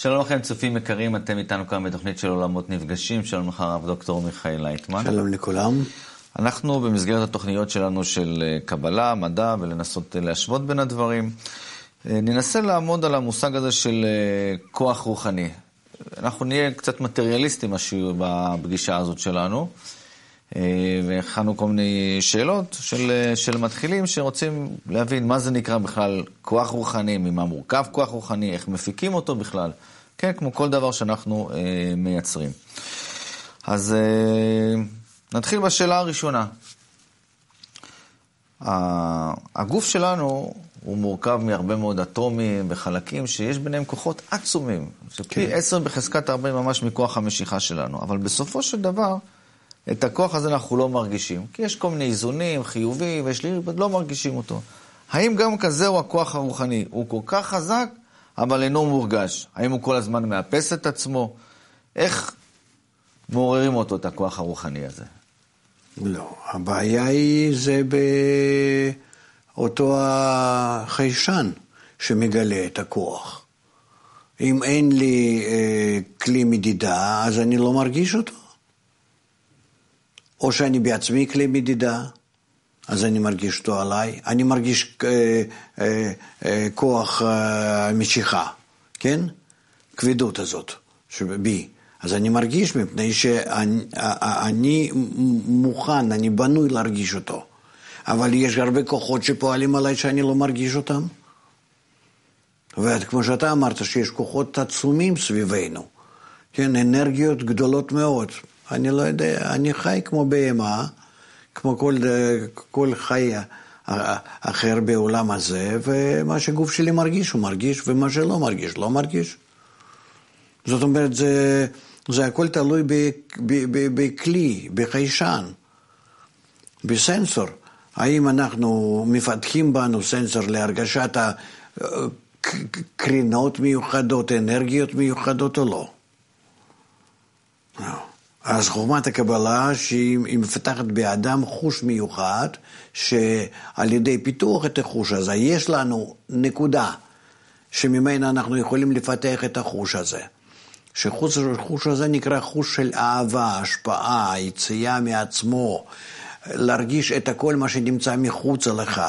שלום לכם, צופים יקרים, אתם איתנו כאן בתוכנית של עולמות נפגשים. שלום לך, הרב דוקטור מיכאל לייטמן. שלום לכולם. אנחנו במסגרת התוכניות שלנו של אה, קבלה, מדע ולנסות אה, להשוות בין הדברים, אה, ננסה לעמוד על המושג הזה של כוח רוחני. אנחנו נהיה קצת מטריאליסטים בפגישה הזאת שלנו. והכנו כל מיני שאלות של, של מתחילים שרוצים להבין מה זה נקרא בכלל כוח רוחני, ממה מורכב כוח רוחני, איך מפיקים אותו בכלל. כן, כמו כל דבר שאנחנו אה, מייצרים. אז אה, נתחיל בשאלה הראשונה. הגוף שלנו הוא מורכב מהרבה מאוד אטומים וחלקים שיש ביניהם כוחות עצומים, שפי כן. עשר בחזקת 40 ממש מכוח המשיכה שלנו. אבל בסופו של דבר, את הכוח הזה אנחנו לא מרגישים, כי יש כל מיני איזונים, חיובי, ויש לי, לא מרגישים אותו. האם גם כזה הוא הכוח הרוחני? הוא כל כך חזק, אבל אינו מורגש. האם הוא כל הזמן מאפס את עצמו? איך מעוררים אותו, את הכוח הרוחני הזה? לא, הבעיה היא זה באותו החיישן שמגלה את הכוח. אם אין לי אה, כלי מדידה, אז אני לא מרגיש אותו. או שאני בעצמי כלי מדידה, אז אני מרגיש אותו עליי. אני מרגיש אה, אה, אה, כוח אה, משיכה, כן? כבדות הזאת שבי. אז אני מרגיש מפני שאני מוכן, אני בנוי להרגיש אותו. אבל יש הרבה כוחות שפועלים עליי שאני לא מרגיש אותם. וכמו שאתה אמרת, שיש כוחות עצומים סביבנו, כן, אנרגיות גדולות מאוד. אני לא יודע, אני חי כמו בהמה, כמו כל, כל חי אחר בעולם הזה, ומה שגוף שלי מרגיש, הוא מרגיש, ומה שלא מרגיש, לא מרגיש. זאת אומרת, זה, זה הכל תלוי בכלי, בחיישן, בסנסור. האם אנחנו מפתחים בנו סנסור להרגשת הקרינות מיוחדות, אנרגיות מיוחדות או לא? לא. אז חוכמת הקבלה שהיא מפתחת באדם חוש מיוחד, שעל ידי פיתוח את החוש הזה, יש לנו נקודה שממנה אנחנו יכולים לפתח את החוש הזה. שחוש הזה נקרא חוש של אהבה, השפעה, יציאה מעצמו, להרגיש את הכל מה שנמצא מחוץ לך.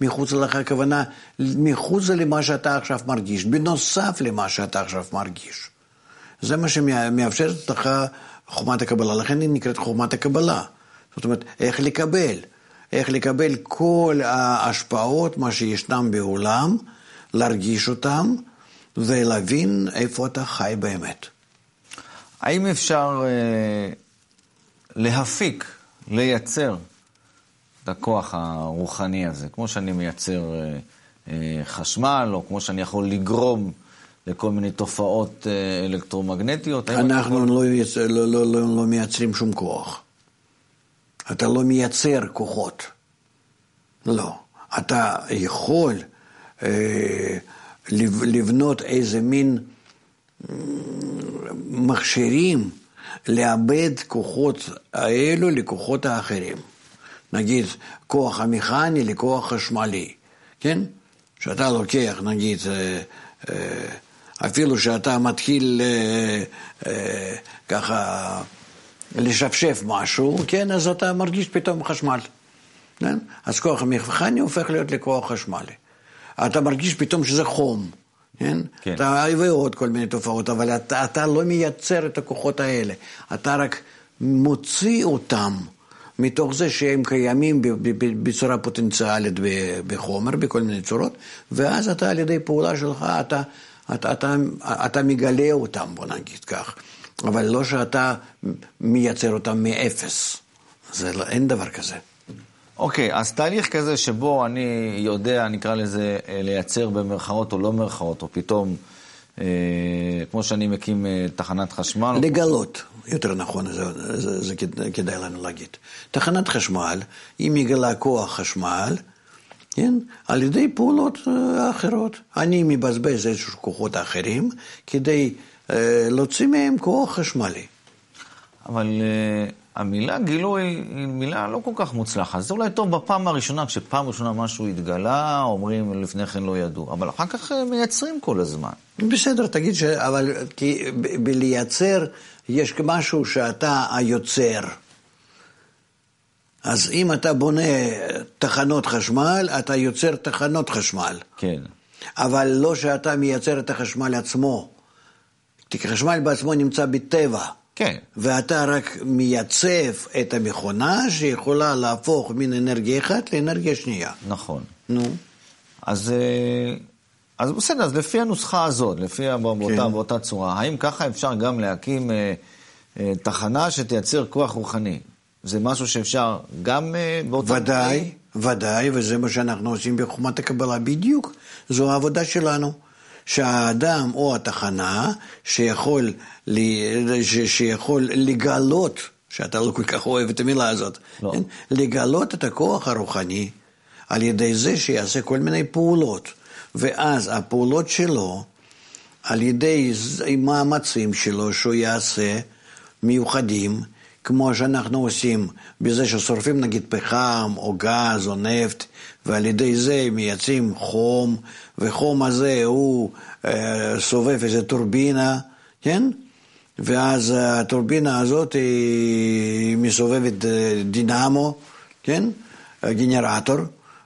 מחוץ לך הכוונה, מחוץ למה שאתה עכשיו מרגיש, בנוסף למה שאתה עכשיו מרגיש. זה מה שמאפשר לך חוכמת הקבלה, לכן היא נקראת חוכמת הקבלה. זאת אומרת, איך לקבל, איך לקבל כל ההשפעות, מה שישנם בעולם, להרגיש אותם ולהבין איפה אתה חי באמת. האם אפשר אה, להפיק, לייצר את הכוח הרוחני הזה, כמו שאני מייצר אה, אה, חשמל, או כמו שאני יכול לגרום לכל מיני תופעות אה, אלקטרומגנטיות? אנחנו. לא, יצר, לא, לא, לא, לא מייצרים שום כוח. אתה לא מייצר כוחות. לא. אתה יכול אה, לבנות איזה מין אה, מכשירים לאבד כוחות האלו לכוחות האחרים. נגיד, כוח המכני לכוח חשמלי, כן? שאתה לוקח, נגיד, אה, אה, אפילו שאתה מתחיל אה, אה, ככה לשפשף משהו, כן, אז אתה מרגיש פתאום חשמל. כן? אז כוח המכני הופך להיות לכוח חשמלי. אתה מרגיש פתאום שזה חום, כן? כן. אתה ועוד כל מיני תופעות, אבל אתה, אתה לא מייצר את הכוחות האלה. אתה רק מוציא אותם מתוך זה שהם קיימים בצורה פוטנציאלית בחומר, בכל מיני צורות, ואז אתה על ידי פעולה שלך, אתה אתה, אתה, אתה מגלה אותם, בוא נגיד כך, אבל לא שאתה מייצר אותם מאפס. זה לא, אין דבר כזה. אוקיי, okay, אז תהליך כזה שבו אני יודע, נקרא לזה, אה, לייצר במרכאות או לא במרכאות, או פתאום, אה, כמו שאני מקים אה, תחנת חשמל. לגלות, יותר נכון, זה, זה, זה כדאי לנו להגיד. תחנת חשמל, היא מגלה כוח חשמל, כן? על ידי פעולות אה, אחרות. אני מבזבז איזשהו כוחות אחרים כדי אה, להוציא מהם כוח חשמלי. אבל אה, המילה גילוי היא מילה לא כל כך מוצלחת. זה אולי טוב בפעם הראשונה, כשפעם ראשונה משהו התגלה, אומרים לפני כן לא ידעו, אבל אחר כך אה, מייצרים כל הזמן. בסדר, תגיד ש... אבל כי ב- בלייצר יש משהו שאתה היוצר. אז אם אתה בונה תחנות חשמל, אתה יוצר תחנות חשמל. כן. אבל לא שאתה מייצר את החשמל עצמו. כי חשמל בעצמו נמצא בטבע. כן. ואתה רק מייצב את המכונה שיכולה להפוך מן אנרגיה אחת לאנרגיה שנייה. נכון. נו, אז, אה, אז בסדר, אז לפי הנוסחה הזאת, לפי ה- באותה, כן. באותה צורה, האם ככה אפשר גם להקים אה, אה, תחנה שתייצר כוח רוחני? זה משהו שאפשר גם אה, באותה... ודאי, ודאי, וזה מה שאנחנו עושים בחוכמת הקבלה בדיוק. זו העבודה שלנו. שהאדם או התחנה שיכול, ש- שיכול לגלות, שאתה לא כל כך אוהב את המילה הזאת, לא. כן? לגלות את הכוח הרוחני על ידי זה שיעשה כל מיני פעולות. ואז הפעולות שלו, על ידי מאמצים שלו שהוא יעשה מיוחדים, כמו שאנחנו עושים בזה ששורפים נגיד פחם או גז או נפט, ועל ידי זה מייצרים חום, וחום הזה הוא אה, סובב איזה טורבינה, כן? ואז הטורבינה הזאת היא מסובבת אה, דינמו, כן? גנרטור,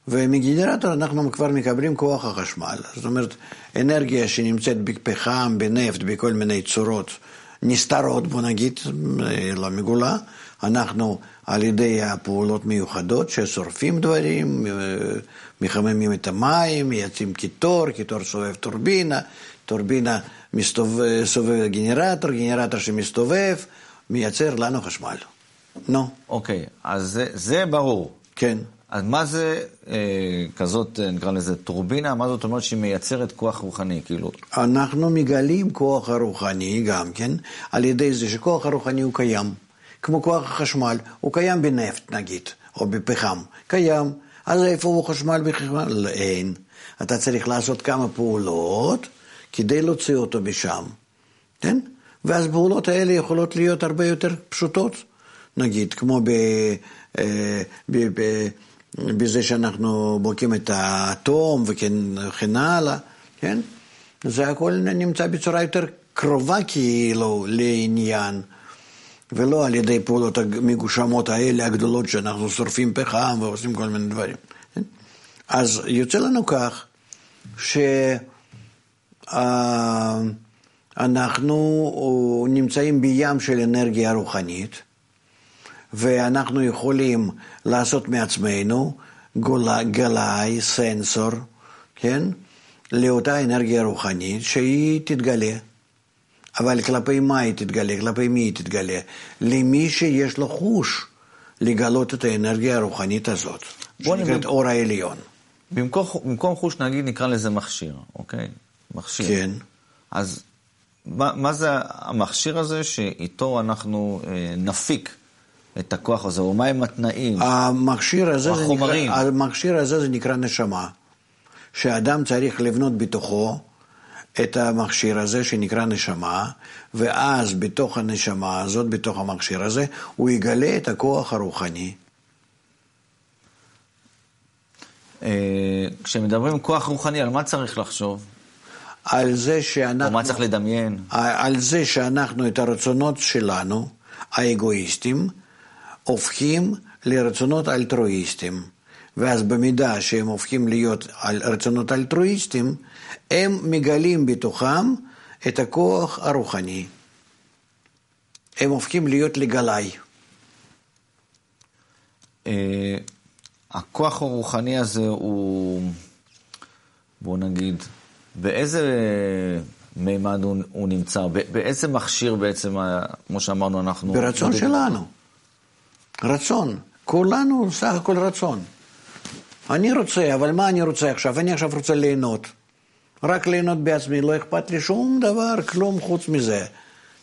ומגנרטור אנחנו כבר מקבלים כוח החשמל. זאת אומרת, אנרגיה שנמצאת בפחם, בנפט, בכל מיני צורות נסתרות, בוא נגיד, אה, לא מגולה, אנחנו על ידי הפעולות מיוחדות ששורפים דברים, אה, מחממים את המים, מייצאים קיטור, קיטור סובב טורבינה, טורבינה מסתובב, סובב גנרטור, גנרטור שמסתובב, מייצר לנו חשמל. נו, אוקיי, אז זה, זה ברור. כן. אז מה זה אה, כזאת, אה, נקרא לזה טורבינה? מה זאת אומרת שהיא מייצרת כוח רוחני? כאילו, אנחנו מגלים כוח הרוחני גם כן, על ידי זה שכוח הרוחני הוא קיים. כמו כוח החשמל, הוא קיים בנפט נגיד, או בפחם. קיים. אז איפה הוא חשמל בחשמל? אין. אתה צריך לעשות כמה פעולות כדי להוציא אותו משם. כן? ואז הפעולות האלה יכולות להיות הרבה יותר פשוטות. נגיד, כמו ב, אה, ב, ב, בזה שאנחנו בודקים את האטום וכן הלאה, כן? זה הכל נמצא בצורה יותר קרובה כאילו לעניין, ולא על ידי פעולות המגושמות האלה הגדולות שאנחנו שורפים פחם ועושים כל מיני דברים. כן? אז יוצא לנו כך שאנחנו נמצאים בים של אנרגיה רוחנית, ואנחנו יכולים לעשות מעצמנו גולה, גלאי, סנסור, כן? לאותה אנרגיה רוחנית שהיא תתגלה. אבל כלפי מה היא תתגלה? כלפי מי היא תתגלה? למי שיש לו חוש לגלות את האנרגיה הרוחנית הזאת, שנקראת נבין- אור העליון. במקום, במקום חוש נגיד נקרא לזה מכשיר, אוקיי? מכשיר. כן. אז מה, מה זה המכשיר הזה שאיתו אנחנו אה, נפיק את הכוח הזה, או מהם התנאים? המכשיר הזה, זה החומרים. נקרא, המכשיר הזה זה נקרא נשמה, שאדם צריך לבנות בתוכו את המכשיר הזה שנקרא נשמה, ואז בתוך הנשמה הזאת, בתוך המכשיר הזה, הוא יגלה את הכוח הרוחני. אה, כשמדברים כוח רוחני, על מה צריך לחשוב? על זה או שאנחנו... מה צריך לדמיין? על זה שאנחנו את הרצונות שלנו, האגואיסטים, הופכים לרצונות אלטרואיסטים. ואז במידה שהם הופכים להיות על רצונות אלטרואיסטים, הם מגלים בתוכם את הכוח הרוחני. הם הופכים להיות לגלאי. אה, הכוח הרוחני הזה הוא, בוא נגיד, באיזה מימד הוא, הוא נמצא? באיזה מכשיר בעצם, כמו שאמרנו, אנחנו... ברצון? שלנו. רצון. כולנו סך הכל רצון. אני רוצה, אבל מה אני רוצה עכשיו? אני עכשיו רוצה ליהנות. רק ליהנות בעצמי, לא אכפת לי שום דבר, כלום חוץ מזה.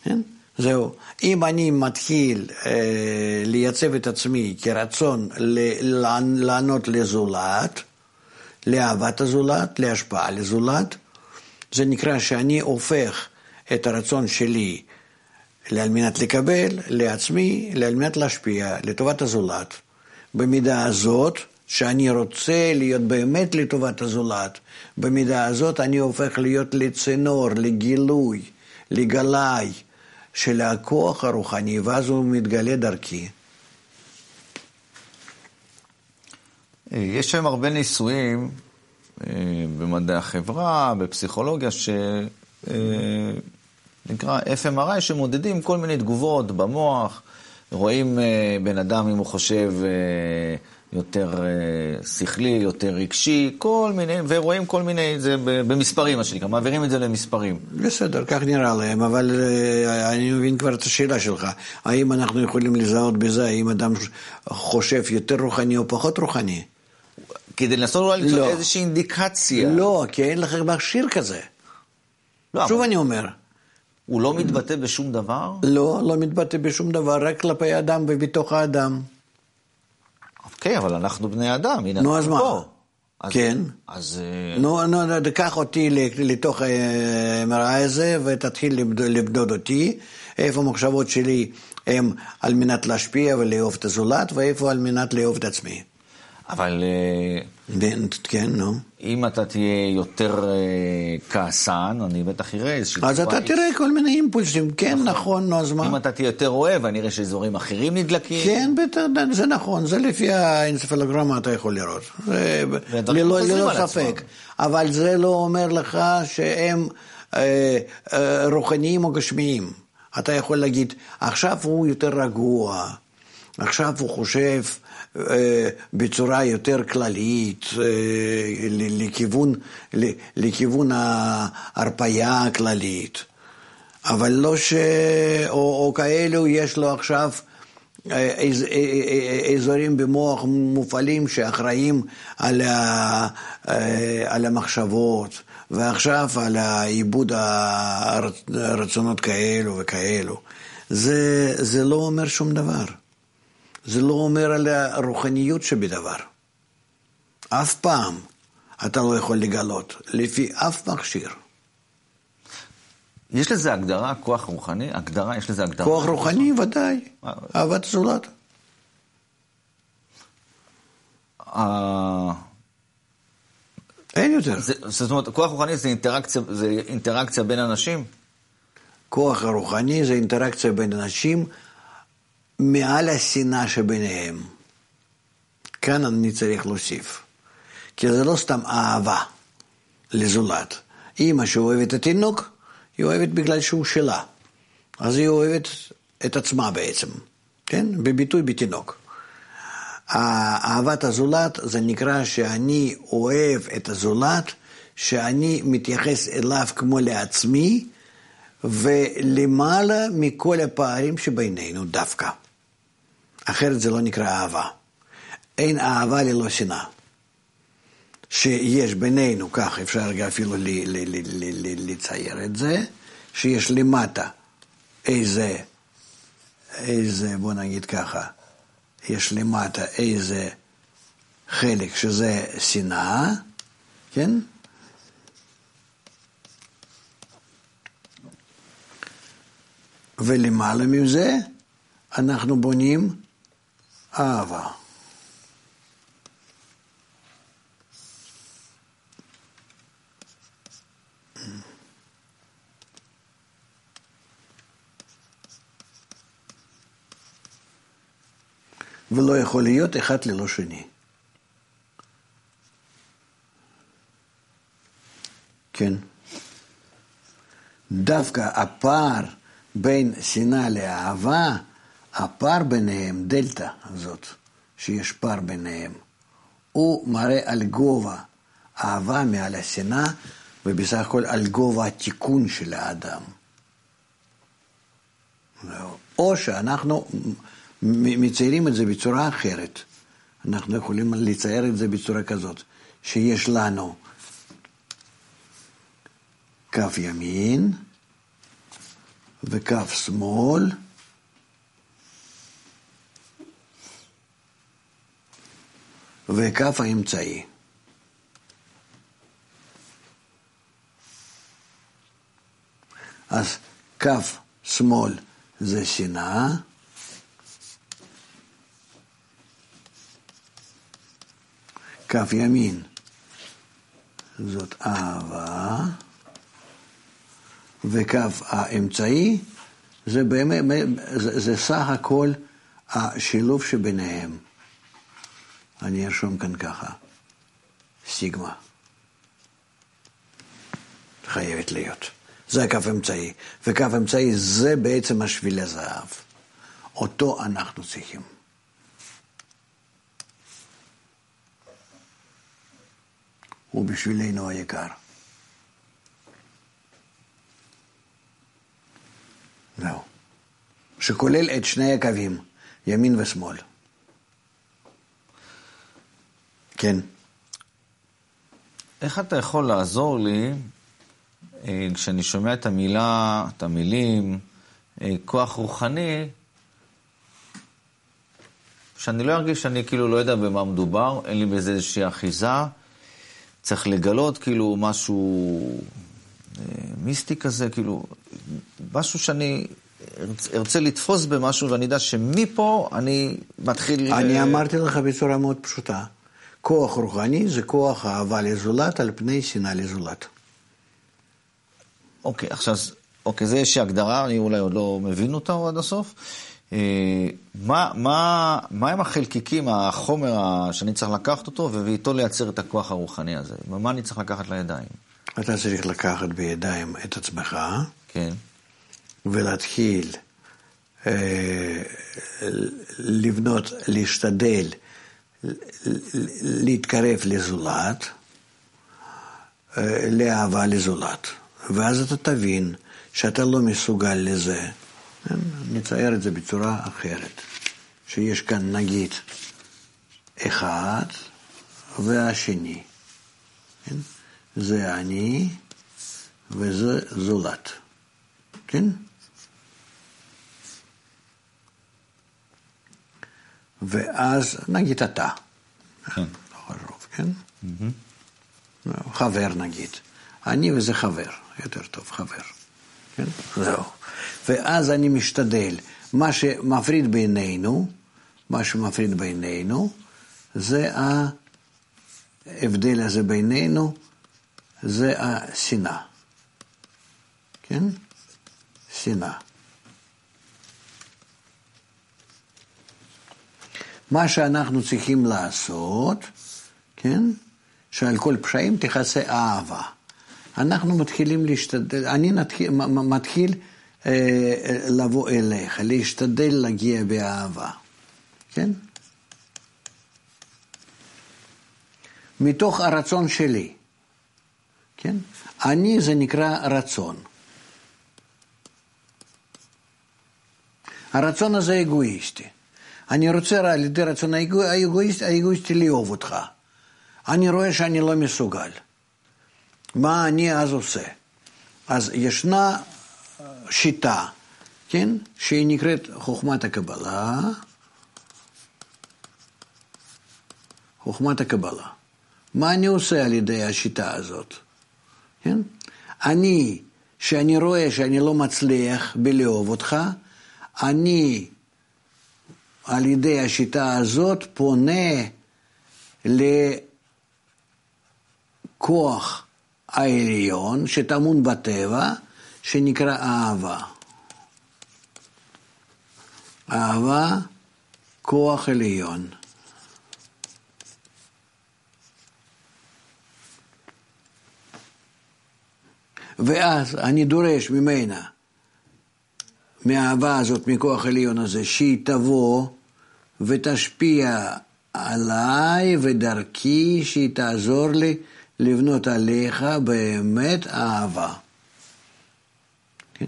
כן? זהו. אם אני מתחיל אה, לייצב את עצמי כרצון לענות לזולת, לאהבת הזולת, להשפעה לזולת, זה נקרא שאני הופך את הרצון שלי על מנת לקבל לעצמי, על מנת להשפיע לטובת הזולת. במידה הזאת, שאני רוצה להיות באמת לטובת הזולת, במידה הזאת אני הופך להיות לצינור, לגילוי, לגלאי של הכוח הרוחני, ואז הוא מתגלה דרכי. יש היום הרבה ניסויים אה, במדעי החברה, בפסיכולוגיה, שנקרא אה, FMRI, שמודדים כל מיני תגובות במוח, רואים אה, בן אדם אם הוא חושב יותר שכלי, יותר רגשי, כל מיני, ורואים כל מיני, זה במספרים, מה שנקרא, מעבירים את זה למספרים. בסדר, כך נראה להם, אבל אני מבין כבר את השאלה שלך. האם אנחנו יכולים לזהות בזה, האם אדם חושב יותר רוחני או פחות רוחני? כדי לנסות אולי למצוא לא. איזושהי אינדיקציה. לא, כי אין לך מכשיר כזה. לא, שוב אבל... אני אומר. הוא לא מתבטא בשום דבר? לא, לא מתבטא בשום דבר, רק כלפי אדם ובתוך האדם. אוקיי, אבל אנחנו בני אדם, הנה נו, אז מה? אז, כן. אז... נו, נו, נו, קח אותי לתוך המראה אה, הזה ותתחיל למדוד אותי, איפה המחשבות שלי הם על מנת להשפיע ולאהוב את הזולת, ואיפה על מנת לאהוב את עצמי. אבל... אה, כן, נו. אם אתה תהיה יותר אה, כעסן, אני בטח אראה איזושהי... אז אתה תראה כל מיני אימפולסים, כן, נכון, נכון, נו, אז מה? אם אתה תהיה יותר אוהב, אני אראה שאזורים אחרים נדלקים. כן, זה נכון, זה לפי האינספלוגרמה אתה יכול לראות. ללא ספק. אבל זה לא אומר לך שהם אה, רוחניים או גשמיים. אתה יכול להגיד, עכשיו הוא יותר רגוע, עכשיו הוא חושב... אה, בצורה יותר כללית, אה, לכיוון, לכיוון ההרפאיה הכללית. אבל לא ש... או, או כאלו יש לו עכשיו אה, אזורים במוח מופעלים שאחראים על, ה... על המחשבות, ועכשיו על העיבוד הרצונות כאלו וכאלו. זה, זה לא אומר שום דבר. זה לא אומר על הרוחניות שבדבר. אף פעם אתה לא יכול לגלות, לפי אף מכשיר. יש לזה הגדרה, כוח רוחני? הגדרה, יש לזה הגדרה? כוח רוחני, ודאי. אה, אהבת זולת. אה, אין יותר. זאת אומרת, כוח רוחני זה אינטראקציה, זה אינטראקציה בין אנשים? כוח הרוחני זה אינטראקציה בין אנשים. מעל השנאה שביניהם. כאן אני צריך להוסיף. כי זה לא סתם אהבה לזולת. אימא שאוהבת את התינוק, היא אוהבת בגלל שהוא שלה. אז היא אוהבת את עצמה בעצם, כן? בביטוי בתינוק. אהבת הזולת זה נקרא שאני אוהב את הזולת, שאני מתייחס אליו כמו לעצמי, ולמעלה מכל הפערים שבינינו דווקא. אחרת זה לא נקרא אהבה. אין אהבה ללא שנאה. שיש בינינו, כך אפשר אפילו לצייר את זה, שיש למטה איזה, איזה, בוא נגיד ככה, יש למטה איזה חלק שזה שנאה, כן? ולמעלה מזה אנחנו בונים אהבה. ולא יכול להיות אחד ללא שני. כן. דווקא הפער בין שנאה לאהבה הפער ביניהם, דלתא הזאת, שיש פער ביניהם, הוא מראה על גובה אהבה מעל השנאה, ובסך הכל על גובה התיקון של האדם. או שאנחנו מציירים את זה בצורה אחרת. אנחנו יכולים לצייר את זה בצורה כזאת, שיש לנו כף ימין וכף שמאל, וכף האמצעי. אז כף שמאל זה שנאה. כף ימין זאת אהבה, וכף האמצעי זה באמת, זה, זה סך הכל השילוב שביניהם. אני ארשום כאן ככה, סיגמה. חייבת להיות. זה הכף אמצעי. וכף אמצעי זה בעצם השביל הזהב. אותו אנחנו צריכים. הוא בשבילנו היקר. זהו. שכולל את שני הקווים, ימין ושמאל. כן. איך אתה יכול לעזור לי אה, כשאני שומע את המילה, את המילים, אה, כוח רוחני, שאני לא ארגיש שאני כאילו לא יודע במה מדובר, אין לי בזה איזושהי אחיזה, צריך לגלות כאילו משהו אה, מיסטי כזה, כאילו, משהו שאני ארצה לתפוס במשהו ואני יודע שמפה אני מתחיל... אני אמרתי לך בצורה מאוד פשוטה, כוח רוחני זה כוח אהבה לזולת על פני שנאה לזולת. אוקיי, עכשיו, אוקיי, זה איזושהי הגדרה, אני אולי עוד לא מבין אותה עד הסוף. אה, מה, מה, מה הם החלקיקים, החומר שאני צריך לקחת אותו ואיתו לייצר את הכוח הרוחני הזה? ומה אני צריך לקחת לידיים? אתה צריך לקחת בידיים את עצמך, כן. ולהתחיל אה, לבנות, להשתדל להתקרב לזולת, אה, לאהבה לזולת. ואז אתה תבין שאתה לא מסוגל לזה. כן? נצייר את זה בצורה אחרת, שיש כאן נגיד אחד והשני. כן? זה אני וזה זולת. כן? ואז נגיד אתה. חשוב, כן? חבר נגיד. אני וזה חבר. יותר טוב, חבר. כן? זהו. ואז אני משתדל. מה שמפריד בינינו, מה שמפריד בינינו, זה ההבדל הזה בינינו, זה השנאה. כן? שנאה. מה שאנחנו צריכים לעשות, כן? שעל כל פשעים תכסה אהבה. אנחנו מתחילים להשתדל, אני נתחיל, מתחיל אה, לבוא אליך, להשתדל להגיע באהבה, כן? מתוך הרצון שלי, כן? אני זה נקרא רצון. הרצון הזה אגואיסטי. אני רוצה על ידי רצון האגואיסטי, האגואיסטי לאהוב אותך. אני רואה שאני לא מסוגל. מה אני אז עושה? אז ישנה שיטה, כן, שהיא נקראת חוכמת הקבלה, חוכמת הקבלה. מה אני עושה על ידי השיטה הזאת? כן? אני, שאני רואה שאני לא מצליח בלאהוב אותך, אני על ידי השיטה הזאת פונה לכוח העליון שטמון בטבע, שנקרא אהבה. אהבה, כוח עליון. ואז אני דורש ממנה, מהאהבה הזאת, מכוח עליון הזה, שהיא תבוא ותשפיע עליי ודרכי, שהיא תעזור לי לבנות עליך באמת אהבה. כן?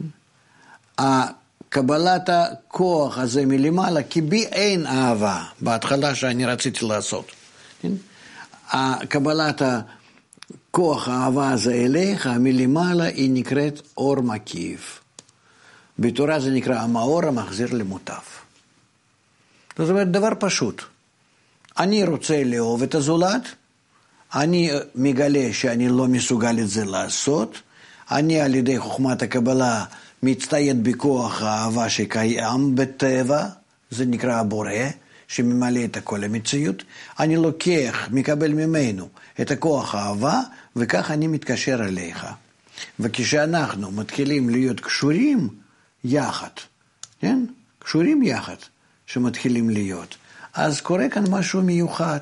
קבלת הכוח הזה מלמעלה, כי בי אין אהבה, בהתחלה שאני רציתי לעשות. כן? קבלת הכוח האהבה הזה אליך מלמעלה היא נקראת אור מקיף. בתורה זה נקרא המאור המחזיר למוטף. זאת אומרת, דבר פשוט. אני רוצה לאהוב את הזולת, אני מגלה שאני לא מסוגל את זה לעשות, אני על ידי חוכמת הקבלה מצטיין בכוח האהבה שקיים בטבע, זה נקרא הבורא, שממלא את כל המציאות. אני לוקח, מקבל ממנו את הכוח האהבה, וכך אני מתקשר אליך. וכשאנחנו מתחילים להיות קשורים יחד, כן? קשורים יחד, שמתחילים להיות, אז קורה כאן משהו מיוחד.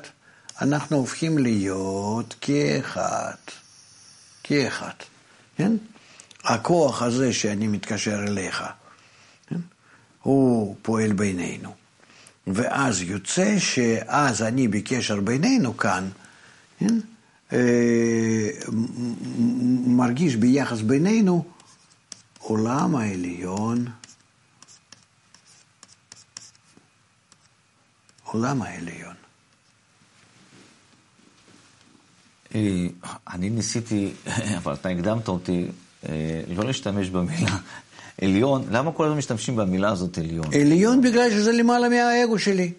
אנחנו הופכים להיות כאחד. כאחד, כן? הכוח הזה שאני מתקשר אליך, כן? הוא פועל בינינו. ואז יוצא שאז אני בקשר בינינו כאן, כן? אה, מרגיש ביחס בינינו עולם העליון, עולם העליון. אה, אני ניסיתי, אבל אתה הקדמת אותי, אה, לא להשתמש במילה עליון. למה כל הזמן משתמשים במילה הזאת עליון? עליון בגלל שזה למעלה מהאגו שלי.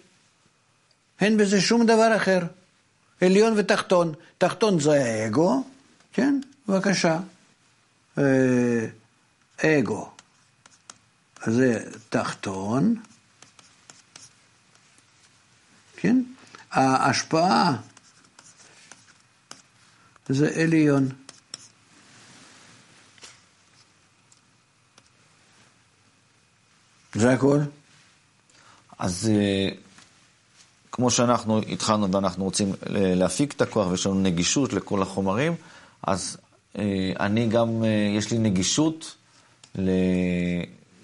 אין בזה שום דבר אחר. עליון ותחתון. תחתון זה האגו, כן? בבקשה. אה, אגו. זה תחתון, כן? ההשפעה זה עליון. זה הכל. אז אה, כמו שאנחנו התחלנו ואנחנו רוצים להפיק את הכוח ויש לנו נגישות לכל החומרים, אז אה, אני גם, אה, יש לי נגישות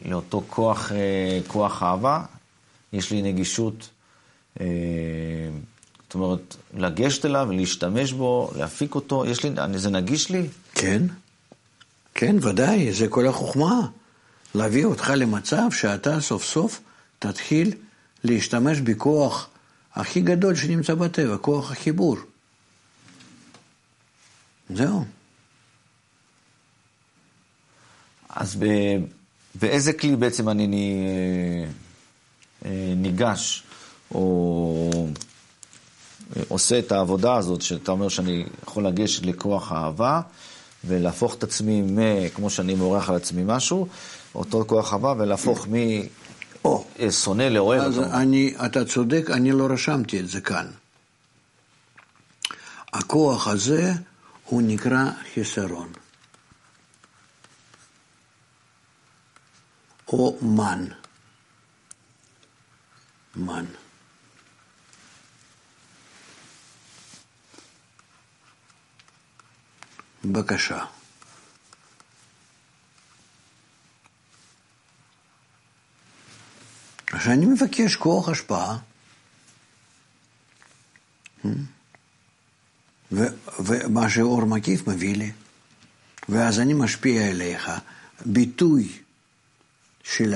לאותו כוח, כוח אהבה, יש לי נגישות, זאת אומרת, לגשת אליו, להשתמש בו, להפיק אותו, יש לי, זה נגיש לי? כן, כן, ודאי, זה כל החוכמה. להביא אותך למצב שאתה סוף סוף תתחיל להשתמש בכוח הכי גדול שנמצא בטבע, כוח החיבור. זהו. אז ב... באיזה כלי בעצם אני אה, ניגש, או עושה את העבודה הזאת, שאתה אומר שאני יכול לגשת לכוח האהבה, ולהפוך את עצמי, כמו שאני מורח על עצמי משהו, אותו כוח אהבה, ולהפוך משונא לאוהב. אז אני, אתה צודק, אני לא רשמתי את זה כאן. הכוח הזה הוא נקרא חיסרון. או מן. מן. בבקשה. כשאני מבקש כוח השפעה, ומה שאור מקיף מביא לי, ואז אני משפיע אליך, ביטוי של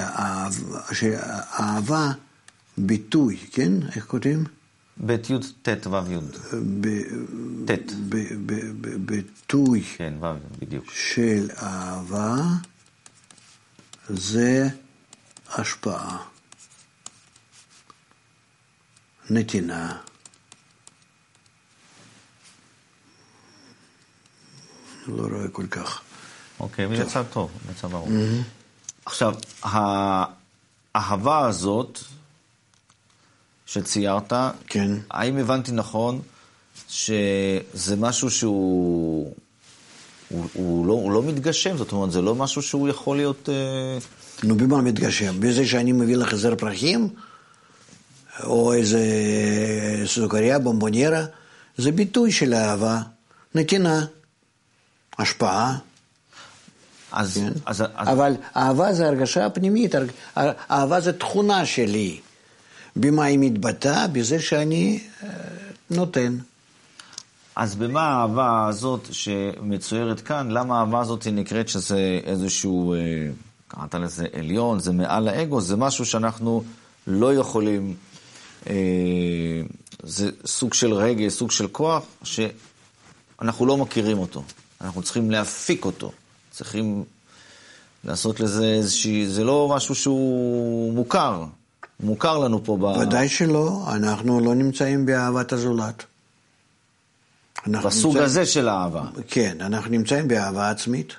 האהבה, ביטוי, כן? איך כותבים? בית י' ט' ו' י'. ט'. ביטוי כן, ו', בדיוק. של אהבה זה השפעה. נתינה. לא רואה כל כך. אוקיי, okay, יצא טוב, יצא ברור. Mm-hmm. עכשיו, האהבה הזאת שציירת, כן. האם הבנתי נכון שזה משהו שהוא הוא, הוא, לא, הוא לא מתגשם? זאת אומרת, זה לא משהו שהוא יכול להיות... אה, נו, במה מתגשם? בזה שאני מביא לך זר פרחים? או איזה סוכריה, בומבוניירה, זה ביטוי של אהבה, נתינה, השפעה. אז, כן? אז, אז... אבל אהבה זה הרגשה פנימית, אהבה זה תכונה שלי. במה היא מתבטאה? בזה שאני אה, נותן. אז במה האהבה הזאת שמצוירת כאן, למה האהבה הזאת נקראת שזה איזשהו, אה, קראת לזה עליון, זה מעל האגו, זה משהו שאנחנו לא יכולים אה, זה סוג של רגש, סוג של כוח, שאנחנו לא מכירים אותו. אנחנו צריכים להפיק אותו. צריכים לעשות לזה איזושהי, זה לא משהו שהוא מוכר. מוכר לנו פה ב... ודאי שלא, אנחנו לא נמצאים באהבת הזולת. בסוג נמצא... הזה של האהבה. כן, אנחנו נמצאים באהבה עצמית.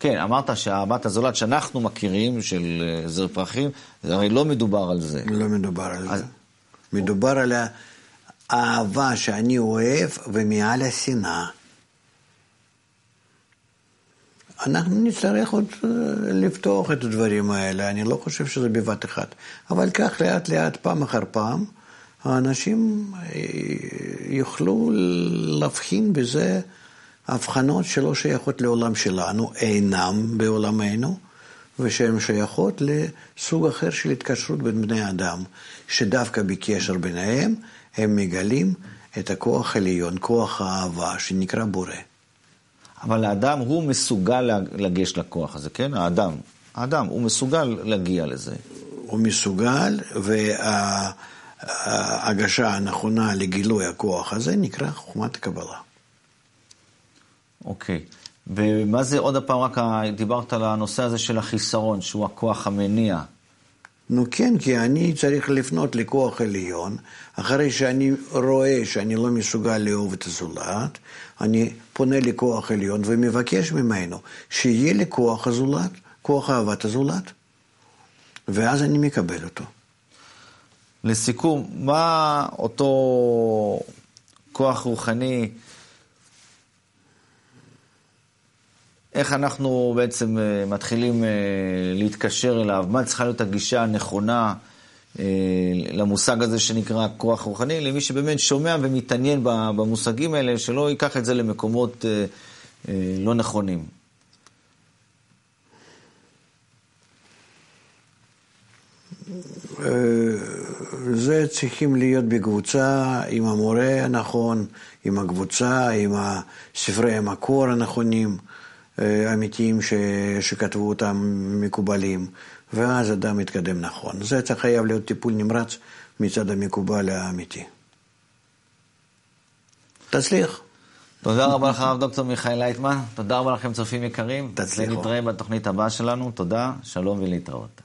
כן, אמרת שאהבת הזולת שאנחנו מכירים, של אה, זר פרחים, זה הרי לא מדובר על זה. לא מדובר על אז- זה. מדובר על האהבה שאני אוהב ומעל השנאה. אנחנו נצטרך עוד אה, לפתוח את הדברים האלה, אני לא חושב שזה בבת אחת. אבל כך לאט לאט, פעם אחר פעם, האנשים אה, יוכלו להבחין בזה הבחנות שלא שייכות לעולם שלנו, אינם בעולמנו, ושהן שייכות לסוג אחר של התקשרות בין בני אדם, שדווקא בקשר ביניהם הם מגלים את הכוח העליון, כוח האהבה, שנקרא בורא. אבל האדם הוא מסוגל לגשת לכוח הזה, כן? האדם. האדם, הוא מסוגל להגיע לזה. הוא מסוגל, וההגשה הנכונה לגילוי הכוח הזה נקרא חוכמת הקבלה. אוקיי. ומה זה עוד הפעם, רק דיברת על הנושא הזה של החיסרון, שהוא הכוח המניע. נו כן, כי אני צריך לפנות לכוח עליון, אחרי שאני רואה שאני לא מסוגל לאהוב את הזולת, אני פונה לכוח עליון ומבקש ממנו שיהיה לי כוח הזולת, כוח אהבת הזולת, ואז אני מקבל אותו. לסיכום, מה אותו כוח רוחני, איך אנחנו בעצם אה, מתחילים אה, להתקשר אליו, מה צריכה להיות הגישה הנכונה אה, למושג הזה שנקרא כוח רוחני, למי שבאמת שומע ומתעניין במושגים האלה, שלא ייקח את זה למקומות לא נכונים. זה צריכים להיות בקבוצה עם המורה הנכון, עם הקבוצה, עם ספרי המקור הנכונים, אמיתיים ש... שכתבו אותם מקובלים, ואז אדם מתקדם נכון. זה צריך חייב להיות טיפול נמרץ מצד המקובל האמיתי. תצליח. תודה רבה לך, הרב דוקטור מיכאל לייטמן. תודה רבה לכם, צופים יקרים. תצליחו. ונתראה בתוכנית הבאה שלנו. תודה, שלום ולהתראות.